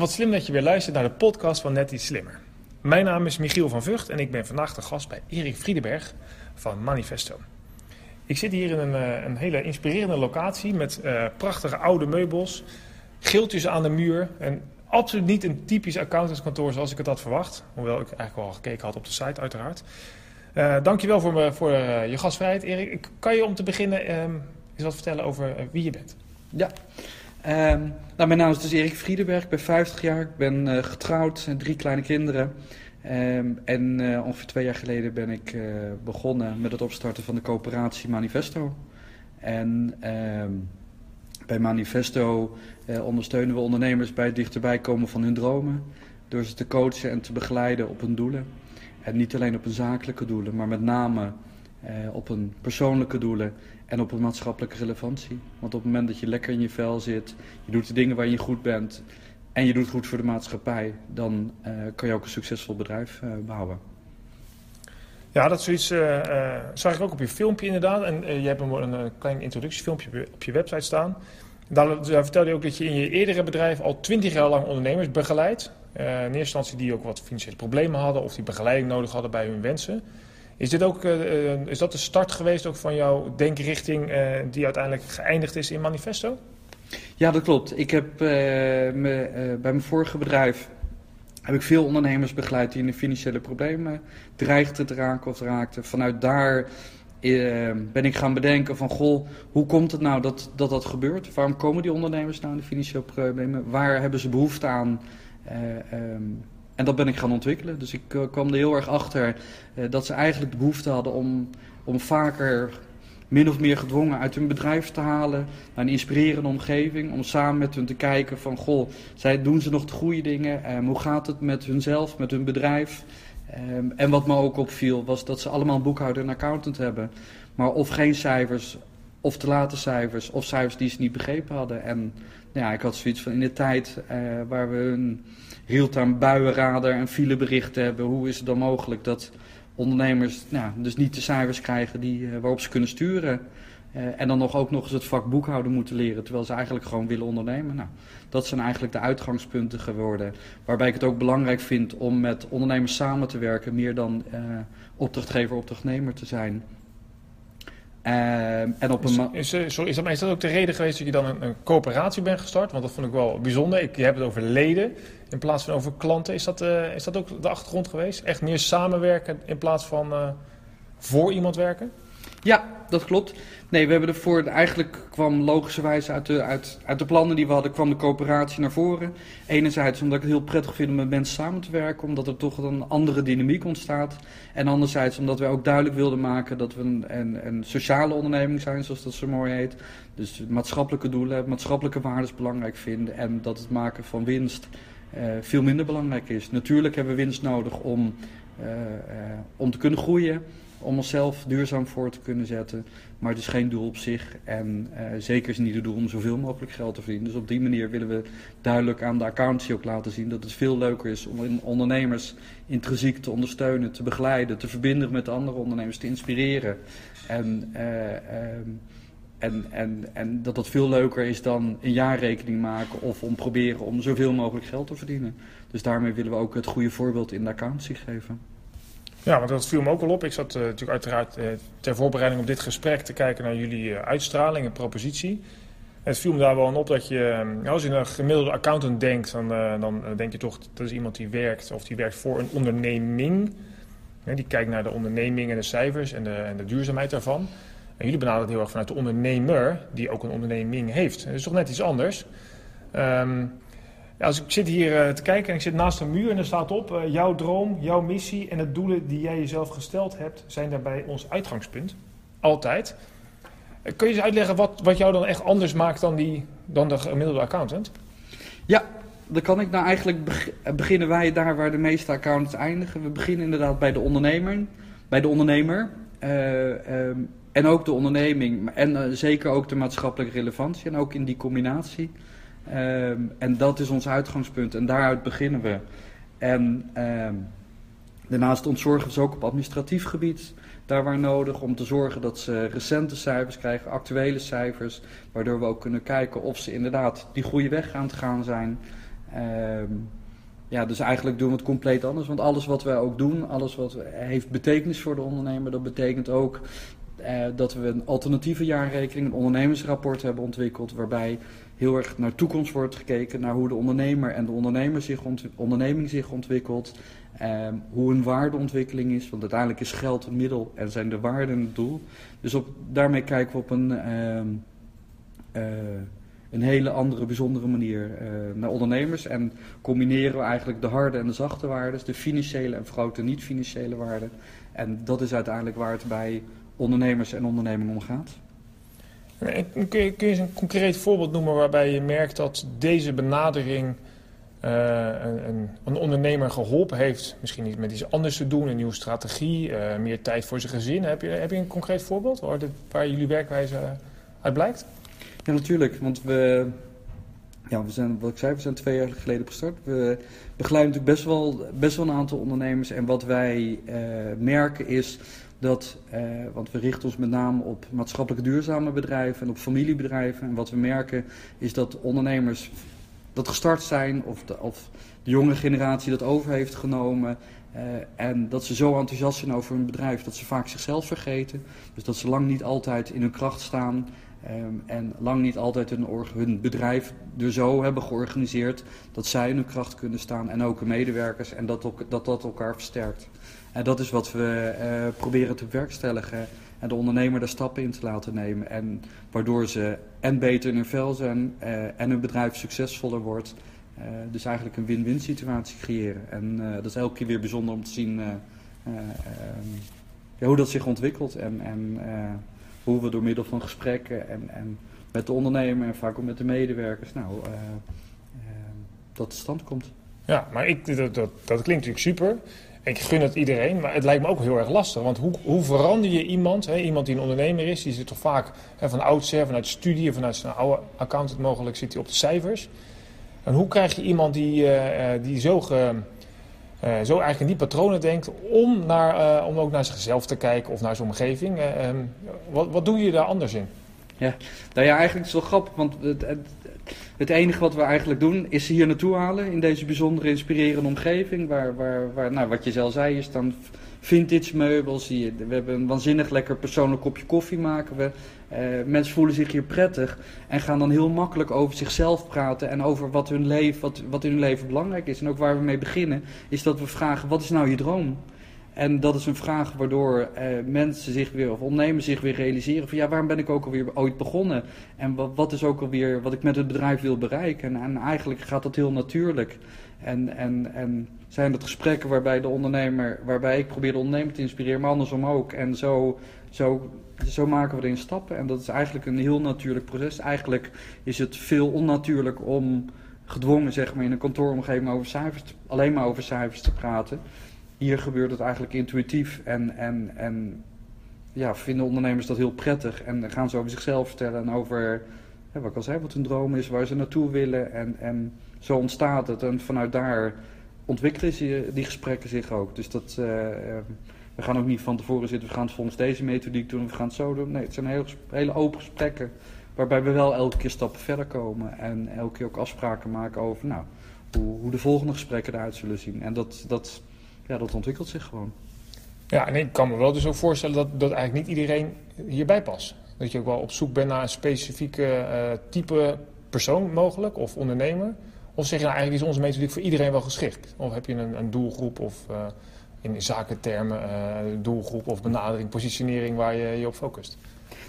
Wat slim dat je weer luistert naar de podcast van Net iets Slimmer. Mijn naam is Michiel van Vught en ik ben vandaag de gast bij Erik Friedenberg van Manifesto. Ik zit hier in een, eh, een hele inspirerende locatie met uh, prachtige oude meubels, geeltjes aan de muur en absoluut niet een typisch accountantskantoor zoals ik het had verwacht. Hoewel ik eigenlijk wel gekeken had op de site uiteraard. Uh, dankjewel voor, voor je gastvrijheid Erik. Kan je om te beginnen uh, eens wat vertellen over wie je bent? Ja, Um, nou, mijn naam is dus Erik Friedenberg, ik ben 50 jaar, ik ben uh, getrouwd, drie kleine kinderen. Um, en uh, ongeveer twee jaar geleden ben ik begonnen met het opstarten van de coöperatie Manifesto. En um, bij Manifesto ondersteunen we ondernemers bij het dichterbij komen van hun dromen. Door ze te coachen en te begeleiden op hun doelen. En niet alleen op hun zakelijke doelen, maar met name op hun persoonlijke doelen en op een maatschappelijke relevantie. Want op het moment dat je lekker in je vel zit, je doet de dingen waar je goed bent en je doet goed voor de maatschappij, dan uh, kan je ook een succesvol bedrijf uh, bouwen. Ja, dat zoiets uh, zag ik ook op je filmpje inderdaad. En je hebt een, een, klein introductiefilmpje op je website staan. Daar, daar vertelde je ook dat je in je eerdere bedrijf al twintig jaar lang ondernemers begeleidt. in eerste instantie die ook wat financiële problemen hadden of die begeleiding nodig hadden bij hun wensen. Is, dit ook, uh, is dat de start geweest ook van jouw denkrichting uh, die uiteindelijk geëindigd is in Manifesto? Ja, dat klopt. Ik heb uh, me, bij mijn vorige bedrijf heb ik veel ondernemers begeleid die in de financiële problemen dreigden te raken of raakten. Vanuit daar ben ik gaan bedenken van, goh, hoe komt het nou dat dat, dat gebeurt? Waarom komen die ondernemers nou in de financiële problemen? Waar hebben ze behoefte aan? Um, en dat ben ik gaan ontwikkelen. Dus ik uh, kwam er heel erg achter uh, dat ze eigenlijk de behoefte hadden om, om vaker min of meer gedwongen uit hun bedrijf te halen. Naar een inspirerende omgeving. Om samen met hun te kijken van, goh, zij doen ze nog de goede dingen? Um, hoe gaat het met hunzelf, met hun bedrijf? Um, en wat me ook opviel was dat ze allemaal een boekhouder en accountant hebben. Maar of geen cijfers, of te late cijfers, of cijfers die ze niet begrepen hadden. En nou ja, ik had zoiets van in de tijd uh, waar we een real-time buienradar en fileberichten hebben. Hoe is het dan mogelijk dat ondernemers nou, dus niet de cijfers krijgen die, uh, waarop ze kunnen sturen? Uh, en dan nog ook nog eens het vak boekhouden moeten leren, terwijl ze eigenlijk gewoon willen ondernemen. Nou, dat zijn eigenlijk de uitgangspunten geworden. Waarbij ik het ook belangrijk vind om met ondernemers samen te werken, meer dan uh, opdrachtgever, opdrachtnemer te zijn. Uh, en op een is, is, sorry, is, dat, is dat ook de reden geweest dat je dan een, een, coöperatie bent gestart? Want dat vond ik wel bijzonder. Ik, je hebt het over leden in plaats van over klanten. Is dat, uh, is dat ook de achtergrond geweest? Echt meer samenwerken in plaats van uh, voor iemand werken? Ja, dat klopt. Nee, we hebben ervoor, eigenlijk kwam logischerwijs uit de, uit, uit de plannen die we hadden, kwam de coöperatie naar voren. Enerzijds omdat ik het heel prettig vind om met mensen samen te werken, omdat er toch een andere dynamiek ontstaat. En anderzijds omdat we ook duidelijk wilden maken dat we een, een, een sociale onderneming zijn, zoals dat zo mooi heet. Dus maatschappelijke doelen, maatschappelijke waarden belangrijk vinden en dat het maken van winst uh, veel minder belangrijk is. Natuurlijk hebben we winst nodig om, uh, uh, om te kunnen groeien om onszelf duurzaam voor te kunnen zetten. Maar het is geen doel op zich. En uh, zeker is niet het doel om zoveel mogelijk geld te verdienen. Dus op die manier willen we duidelijk aan de accountancy ook laten zien dat het veel leuker is om ondernemers intrinsiek te ondersteunen, te begeleiden, te verbinden met andere ondernemers, te inspireren. En, uh, um, en, en, en dat dat veel leuker is dan een jaarrekening maken of om proberen om zoveel mogelijk geld te verdienen. Dus daarmee willen we ook het goede voorbeeld in de accountancy geven. Ja, want dat viel me ook al op. Ik zat uh, natuurlijk uiteraard uh, ter voorbereiding op dit gesprek te kijken naar jullie uh, uitstraling en propositie. En het viel me daar wel aan op dat je, als je een gemiddelde accountant denkt, dan, dan denk je toch dat is iemand die werkt of die werkt voor een onderneming. die kijkt naar de onderneming en de cijfers en de, en de duurzaamheid daarvan. En jullie benaderen het heel erg vanuit de ondernemer, die ook een onderneming heeft. Dat is toch net iets anders. Um, als ik zit hier uh, te kijken en ik zit naast een muur en er staat op... Uh, jouw droom, jouw missie en de doelen die jij jezelf gesteld hebt... zijn daarbij ons uitgangspunt. Altijd. Uh, kun je eens uitleggen wat, wat jou dan echt anders maakt dan, die, dan de gemiddelde accountant? Ja, dan kan ik nou eigenlijk beg beginnen wij daar waar de meeste accountants eindigen. We beginnen inderdaad bij de ondernemer. Bij de ondernemer. Um, en ook de onderneming. En zeker ook de maatschappelijke relevantie. En ook in die combinatie... Um, en dat is ons uitgangspunt en daaruit beginnen we. En um, daarnaast ontzorgen we ze ook op administratief gebied, daar waar nodig, om te zorgen dat ze recente cijfers krijgen, actuele cijfers, waardoor we ook kunnen kijken of ze inderdaad die goede weg aan het gaan zijn. Ehm, ja, dus eigenlijk doen we het compleet anders. Want alles wat wij ook doen, alles wat heeft betekenis voor de ondernemer. Dat betekent ook eh, dat we een alternatieve jaarrekening, een ondernemersrapport hebben ontwikkeld. Waarbij heel erg naar toekomst wordt gekeken. Naar hoe de ondernemer en de ondernemer zich onderneming zich ontwikkelt. Ehm, hoe een waardeontwikkeling is. Want uiteindelijk is geld een middel en zijn de waarden het doel. Dus op, daarmee kijken we op een, ehm, eh, een hele andere, bijzondere manier uh, naar ondernemers. En combineren we eigenlijk de harde en de zachte waarden. De financiële en vooral de niet-financiële waarden. En dat is uiteindelijk waar het bij ondernemers en onderneming om gaat. Kun je, kun je eens een concreet voorbeeld noemen waarbij je merkt dat deze benadering uh, een, een, ondernemer geholpen heeft, misschien iets met iets anders te doen, een nieuwe strategie, uh, meer tijd voor zijn gezin. Heb je, heb je een concreet voorbeeld waar, dit, waar jullie werkwijze uit blijkt? Ja, natuurlijk. Want we, ja, we zijn, wat ik zei, we zijn twee jaar geleden gestart. We begeleiden natuurlijk best wel, best wel een aantal ondernemers. En wat wij uh, merken is dat, uh, want we richten ons met name op maatschappelijk duurzame bedrijven en op familiebedrijven. En wat we merken is dat ondernemers dat gestart zijn of de, of de jonge generatie dat over heeft genomen. Uh, en dat ze zo enthousiast zijn over hun bedrijf dat ze vaak zichzelf vergeten. Dus dat ze lang niet altijd in hun kracht staan. Um, en lang niet altijd hun, hun, bedrijf er zo hebben georganiseerd dat zij in hun kracht kunnen staan. En ook hun medewerkers. En dat, dat elkaar versterkt. En dat is wat we uh, proberen te werkstelligen en de ondernemer daar stappen in te laten nemen. En waardoor ze en beter in hun vel zijn uh, en hun bedrijf succesvoller wordt. Uh, dus eigenlijk een win-win situatie creëren. En dat is elke keer weer bijzonder om te zien hoe dat zich ontwikkelt. En, en hoe we door middel van gesprekken en, en met de ondernemer en vaak ook met de medewerkers, nou, dat tot stand komt. Ja, maar ik, dat, dat, dat klinkt natuurlijk super. Ik gun het iedereen, maar het lijkt me ook heel erg lastig. Want hoe, hoe verander je iemand, hè, iemand die een ondernemer is, die zit toch vaak hè, van oudsher, vanuit studie, vanuit zijn oude accountant mogelijk, zit hij op de cijfers. En hoe krijg je iemand die, uh, die zo, ge, uh, zo eigenlijk in die patronen denkt, om, naar, om ook naar zichzelf te kijken of naar zijn omgeving? Ehm, wat, wat doe je daar anders in? Ja, nou ja, eigenlijk is het wel grappig, want het, het, enige wat we eigenlijk doen is ze hier naartoe halen in deze bijzondere inspirerende omgeving. Waar, waar, waar nou, wat je zelf zei, is dan vintage meubels. We hebben een waanzinnig lekker persoonlijk kopje koffie maken we. Uh, mensen voelen zich hier prettig en gaan dan heel makkelijk over zichzelf praten en over wat, hun leven, wat, wat in hun leven belangrijk is. En ook waar we mee beginnen, is dat we vragen: wat is nou je droom? En dat is een vraag waardoor eh, mensen zich weer, of ondernemers zich weer realiseren van ja, waarom ben ik ook alweer ooit begonnen? En wat, is ook alweer wat ik met het bedrijf wil bereiken? En, en eigenlijk gaat dat heel natuurlijk. En, en, en zijn dat gesprekken waarbij de ondernemer, waarbij ik probeer de ondernemer te inspireren, maar andersom ook. En zo, zo, zo maken we erin stappen. En dat is eigenlijk een heel natuurlijk proces. Eigenlijk is het veel onnatuurlijk om gedwongen zeg maar, in een kantooromgeving over cijfers, alleen maar over cijfers te praten hier gebeurt het eigenlijk intuïtief en, en, en ja, vinden ondernemers dat heel prettig en gaan ze over zichzelf vertellen en over wat ik al wat hun droom is, waar ze naartoe willen en, en zo ontstaat het en vanuit daar ontwikkelen ze die gesprekken zich ook. Dus dat, uh, we gaan ook niet van tevoren zitten, we gaan het volgens deze methodiek doen, we gaan het zo doen. Nee, het zijn hele, hele open gesprekken waarbij we wel elke keer stappen verder komen en elke keer ook afspraken maken over nou, hoe, hoe de volgende gesprekken eruit zullen zien. En dat, dat ja, dat ontwikkelt zich gewoon. Ja, en ik kan me wel dus ook voorstellen dat, dat eigenlijk niet iedereen hierbij past. Dat je ook wel op zoek bent naar een specifieke uh, type persoon mogelijk, of ondernemer. Of zeg je nou eigenlijk is onze methodiek voor iedereen wel geschikt? Of heb je een, een doelgroep of uh, in zakentermen uh, doelgroep of benadering, positionering waar je je op focust?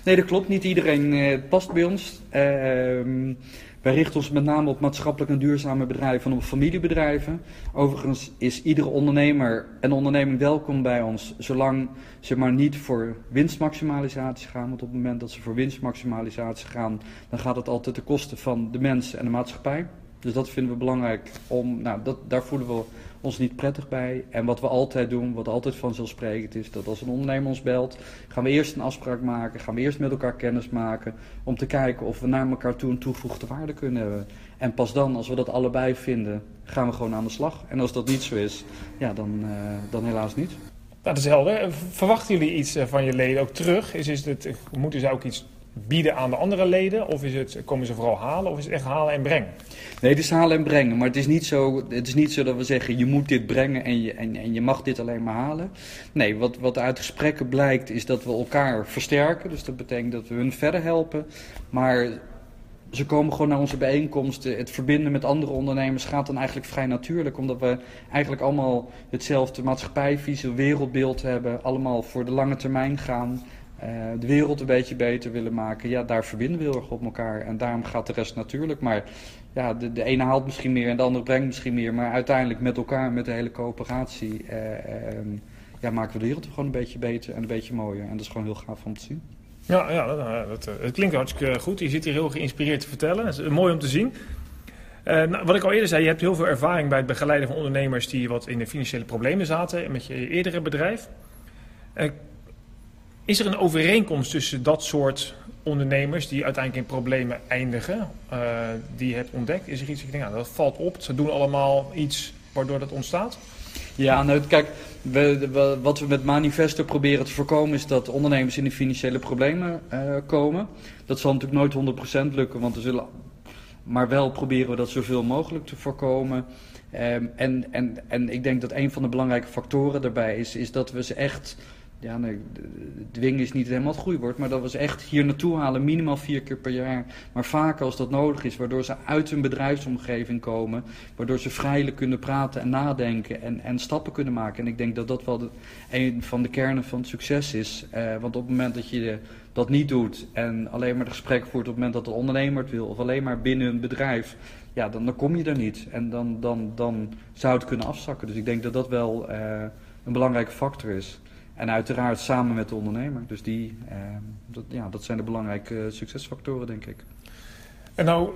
Nee, dat klopt. Niet iedereen past bij ons. Ehm, wij richten ons met name op maatschappelijk en duurzame bedrijven en op familiebedrijven. Overigens is iedere ondernemer en onderneming welkom bij ons, zolang ze maar niet voor winstmaximalisatie gaan. Want op het moment dat ze voor winstmaximalisatie gaan, dan gaat het altijd ten koste van de mensen en de maatschappij. Dus dat vinden we belangrijk om, nou, dat, daar voelen we ons niet prettig bij. En wat we altijd doen, wat altijd vanzelfsprekend is, dat als een ondernemer ons belt, gaan we eerst een afspraak maken, gaan we eerst met elkaar kennis maken, om te kijken of we naar elkaar toe een toegevoegde waarde kunnen hebben. En pas dan, als we dat allebei vinden, gaan we gewoon aan de slag. En als dat niet zo is, ja, dan, uh, dan helaas niet. Dat is helder. Verwachten jullie iets eh, van je leden ook terug? Is, is het, moeten ze ook iets bieden aan de andere leden? Of is het, komen ze vooral halen? Of is het echt halen en brengen? Nee, het is halen en brengen. Maar het is niet zo, het is niet zo dat we zeggen: je moet dit brengen en je, en, en je mag dit alleen maar halen. Nee, wat, wat uit gesprekken blijkt is dat we elkaar versterken. Dus dat betekent dat we hun verder helpen. Maar ze komen gewoon naar onze bijeenkomsten. Het verbinden met andere ondernemers gaat dan eigenlijk vrij natuurlijk. Omdat we eigenlijk allemaal hetzelfde maatschappijvisie, wereldbeeld hebben. Allemaal voor de lange termijn gaan. Uh, de wereld een beetje beter willen maken. Ja, daar verbinden we heel erg op elkaar. En daarom gaat de rest natuurlijk. Maar ja, de, de ene haalt misschien meer en de andere brengt misschien meer. Maar uiteindelijk met elkaar, met de hele coöperatie, uh, uh, ja, maken we de wereld gewoon een beetje beter en een beetje mooier. En dat is gewoon heel gaaf om te zien. Ja, ja dat, eh, dat, eh, klinkt hartstikke goed. Je zit hier heel geïnspireerd te vertellen. Is mooi om te zien. Nou, wat ik al eerder zei, je hebt heel veel ervaring bij het begeleiden van ondernemers die wat in de financiële problemen zaten met je eerdere bedrijf. Is er een overeenkomst tussen dat soort ondernemers die uiteindelijk in problemen eindigen, uh, die je hebt ontdekt? Is er iets dat je denkt, nou, dat valt op, ze doen allemaal iets waardoor dat ontstaat? Ja, nou kijk, wat we met Manifesto proberen te voorkomen is dat ondernemers in de financiële problemen uh, komen. Dat zal natuurlijk nooit 100% lukken, want er zullen, maar wel proberen we dat zoveel mogelijk te voorkomen. Um, en, en, en ik denk dat een van de belangrijke factoren daarbij is, is dat we ze echt ja, nee, dwingen is niet helemaal het groeiwoord, maar dat ze echt hier naartoe halen, minimaal vier keer per jaar. Maar vaker als dat nodig is, waardoor ze uit hun bedrijfsomgeving komen, waardoor ze vrijelijk kunnen praten en nadenken en, en stappen kunnen maken. En ik denk dat dat wel een van de kernen van het succes is. Uh, want op het moment dat je dat niet doet en alleen maar het gesprek voert op het moment dat de ondernemer het wil, of alleen maar binnen een bedrijf, ja, dan, dan kom je er niet. En dan, dan, dan zou het kunnen afzakken. Dus ik denk dat dat wel uh, een belangrijke factor is. En uiteraard samen met de ondernemer. Dus die, eh, dat, ja, dat zijn de belangrijke succesfactoren, denk ik. En nou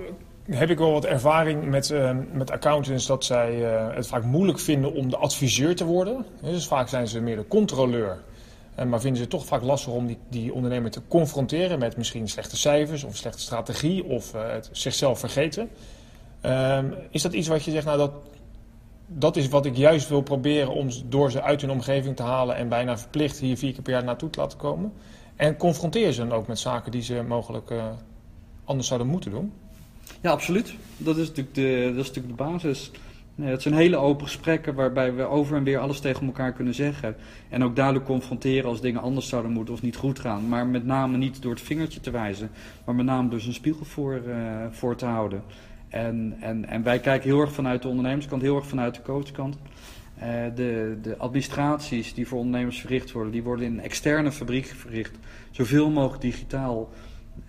heb ik wel wat ervaring met, uh, met accountants dat zij uh, het vaak moeilijk vinden om de adviseur te worden. Dus vaak zijn ze meer de controleur. Uh, maar vinden ze het toch vaak lastig om die, die ondernemer te confronteren met misschien slechte cijfers of slechte strategie of het zichzelf vergeten. Ehm, is dat iets wat je zegt, nou dat, dat is wat ik juist wil proberen om door ze uit hun omgeving te halen en bijna verplicht hier vier keer per jaar naartoe te laten komen. En confronteer ze dan ook met zaken die ze mogelijk uh, anders zouden moeten doen. Ja, absoluut. Dat is natuurlijk de, dat is natuurlijk de basis. Het zijn hele open gesprekken waarbij we over en weer alles tegen elkaar kunnen zeggen. En ook duidelijk confronteren als dingen anders zouden moeten of niet goed gaan. Maar met name niet door het vingertje te wijzen, maar met name door zijn spiegel voor, uh, voor te houden. En, en, en wij kijken heel erg vanuit de ondernemerskant, heel erg vanuit de coachkant. Uh, de, de administraties die voor ondernemers verricht worden, die worden in een externe fabriek verricht. Zoveel mogelijk digitaal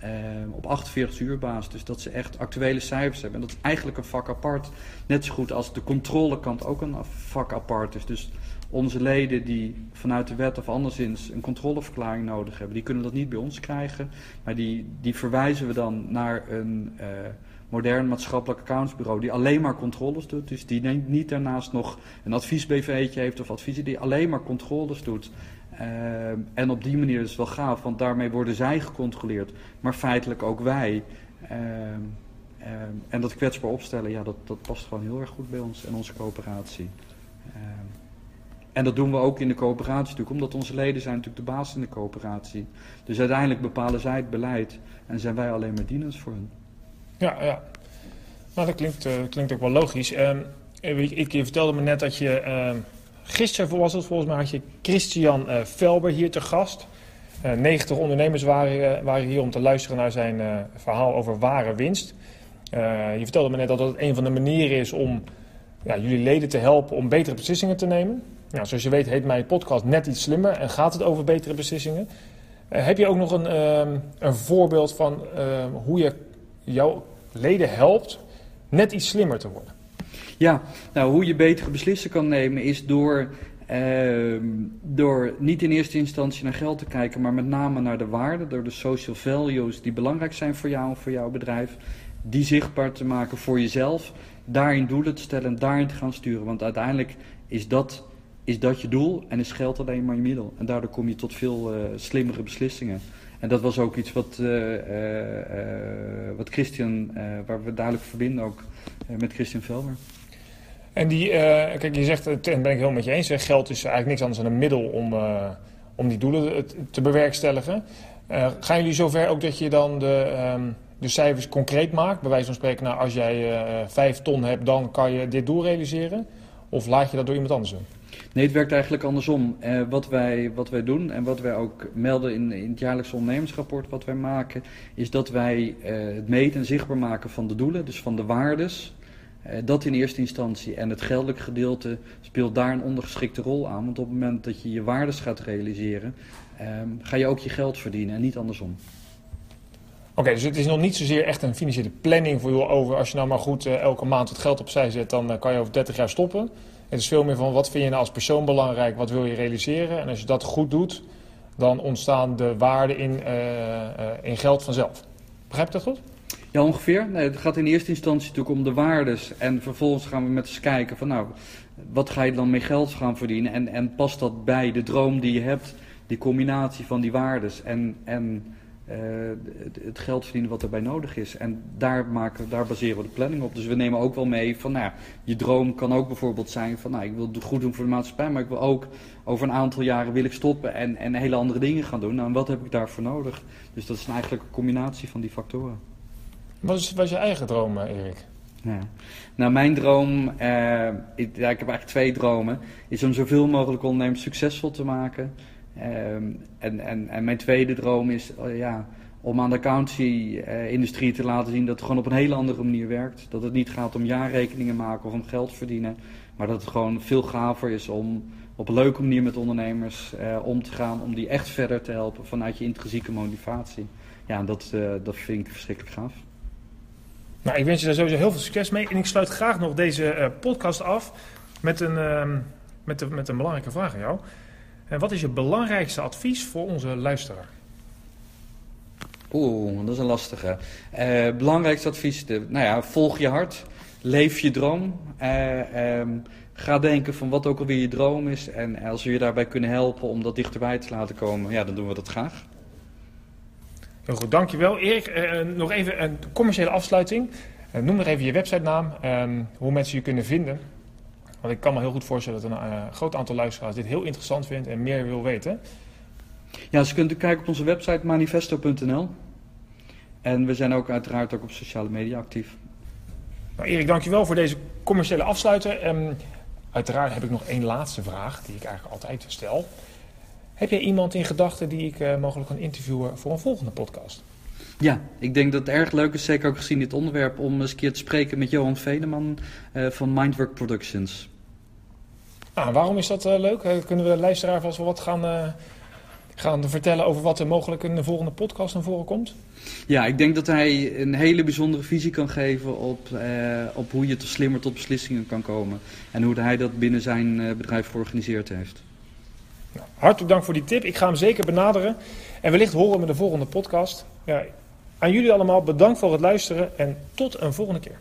uh, op 48 uur basis. Dus dat ze echt actuele cijfers hebben. En dat is eigenlijk een vak apart. Net zo goed als de controlekant ook een vak apart is. Dus onze leden die vanuit de wet of anderszins een controleverklaring nodig hebben, die kunnen dat niet bij ons krijgen. Maar die, die verwijzen we dan naar een... Uh, modern maatschappelijk accountsbureau die alleen maar controles doet. Dus die niet daarnaast nog een advies-BV'tje heeft of adviezen, die alleen maar controles doet. Uh, en op die manier is het wel gaaf, want daarmee worden zij gecontroleerd, maar feitelijk ook wij. Uh, uh, en dat kwetsbaar opstellen, ja, dat, dat past gewoon heel erg goed bij ons en onze coöperatie. en dat doen we ook in de coöperatie natuurlijk, omdat onze leden zijn natuurlijk de baas in de coöperatie. Dus uiteindelijk bepalen zij het beleid en zijn wij alleen maar dienend voor hen. Ja, ja. Nou, dat klinkt, uh, klinkt ook wel logisch. Uh, ik, ik, je vertelde me net dat je... Uh, gisteren was het volgens mij had je Christian Velber hier te gast. 90 ondernemers waren, waren hier om te luisteren naar zijn verhaal over ware winst. je vertelde me net dat dat een van de manieren is om ja, jullie leden te helpen om betere beslissingen te nemen. Nou, zoals je weet heet mijn podcast net iets slimmer en gaat het over betere beslissingen. heb je ook nog een, een voorbeeld van hoe je jouw leden helpt net iets slimmer te worden? Ja, nou hoe je betere beslissen kan nemen is door, uh, door niet in eerste instantie naar geld te kijken, maar met name naar de waarden, door de social values die belangrijk zijn voor jou en voor jouw bedrijf, die zichtbaar te maken voor jezelf, daarin doelen te stellen en daarin te gaan sturen. Want uiteindelijk is dat, is dat je doel en is geld alleen maar je middel. En daardoor kom je tot veel uh, slimmere beslissingen. En dat was ook iets wat, uh, uh, wat Christian, waar we duidelijk verbinden ook met Christian Velmer. En die, kijk, je zegt, en ben ik heel met je eens, geld is eigenlijk niks anders dan een middel om, om die doelen te bewerkstelligen. Gaan jullie zover ook dat je dan de, um, de cijfers concreet maakt? Bij wijze van spreken, nou, als jij vijf ton hebt, dan kan je dit doorrealiseren? Of laat je dat door iemand anders doen? Nee, het werkt eigenlijk andersom. Uh, wat, wij, wat wij doen en wat wij ook melden in, in het jaarlijkse ondernemersrapport wat wij maken, is dat wij het meten en zichtbaar maken van de doelen, dus van de waardes. dat in eerste instantie. En het geldelijk gedeelte speelt daar een ondergeschikte rol aan. Want op het moment dat je je waardes gaat realiseren, um, ga je ook je geld verdienen en niet andersom. Oké, dus het is nog niet zozeer echt een financiële planning voor jou over. Als je nou maar goed elke maand het geld opzij zet, dan kan je over 30 jaar stoppen. Het is veel meer van wat vind je nou als persoon belangrijk, wat wil je realiseren. En als je dat goed doet, dan ontstaan de waarden in, uh, in geld vanzelf. Begrijp je dat goed? Ja, ongeveer. Nee, het gaat in eerste instantie natuurlijk om de waardes. En vervolgens gaan we met eens kijken van nou, wat ga je dan met geld gaan verdienen? En, en past dat bij de droom die je hebt? die combinatie van die waardes en, en uh, het geld verdienen wat erbij nodig is. En daar, maken, daar baseren we de planning op. Dus we nemen ook wel mee van, nou ja, je droom kan ook bijvoorbeeld zijn van, nou, ik wil het goed doen voor de maatschappij, maar ik wil ook over een aantal jaren wil ik stoppen en, en hele andere dingen gaan doen. Nou, en wat heb ik daarvoor nodig? Dus dat is eigenlijk een combinatie van die factoren. Wat is, wat is je eigen droom, eh, Erik? Ja. Nou, mijn droom, ik, ja, ik heb eigenlijk twee dromen, is om zoveel mogelijk ondernemers succesvol te maken. Um, en, en, en mijn tweede droom is uh, ja, om aan de accountancy-industrie te laten zien dat het gewoon op een hele andere manier werkt. Dat het niet gaat om jaarrekeningen maken of om geld verdienen, maar dat het gewoon veel gaver is om op een leuke manier met ondernemers uh, om te gaan, om die echt verder te helpen vanuit je intrinsieke motivatie. Ja, dat, uh, dat vind ik verschrikkelijk gaaf. Nou, ik wens je daar sowieso heel veel succes mee. En ik sluit graag nog deze podcast af met een, uh, met, de, met een belangrijke vraag aan jou. En wat is je belangrijkste advies voor onze luisteraar? Oeh, dat is een lastige. Uh, belangrijkste advies, de, nou ja, volg je hart, leef je droom. Uh, um, ga denken van wat ook alweer je droom is. En als we je daarbij kunnen helpen om dat dichterbij te laten komen, ja, dan doen we dat graag. Heel goed, dankjewel. Erik, uh, nog even een commerciële afsluiting. noem nog even je websitenaam, um, hoe mensen je kunnen vinden. Want ik kan me heel goed voorstellen dat een uh, groot aantal luisteraars dit heel interessant vindt en meer wil weten. Ja, ze kunnen kijken op onze website manifesto.nl. En we zijn ook uiteraard ook op sociale media actief. Nou, Erik, dankjewel voor deze commerciële afsluiter. Um, uiteraard heb ik nog één laatste vraag die ik eigenlijk altijd stel. Heb jij iemand in gedachten die ik uh, mogelijk kan interviewen voor een volgende podcast? Ja, ik denk dat het erg leuk is, zeker ook gezien dit onderwerp, om eens een keer te spreken met Johan Veneman uh, van Mindwork Productions. Ah, waarom is dat uh, leuk? Uh, kunnen we de luisteraar vast wel wat gaan, gaan vertellen over wat er mogelijk in de volgende podcast naar voren komt? Ja, ik denk dat hij een hele bijzondere visie kan geven op, op hoe je tot slimmer tot beslissingen kan komen. En hoe hij dat binnen zijn bedrijf georganiseerd heeft. Nou, hartelijk dank voor die tip. Ik ga hem zeker benaderen. En wellicht horen we de volgende podcast. Ja, aan jullie allemaal bedankt voor het luisteren en tot een volgende keer.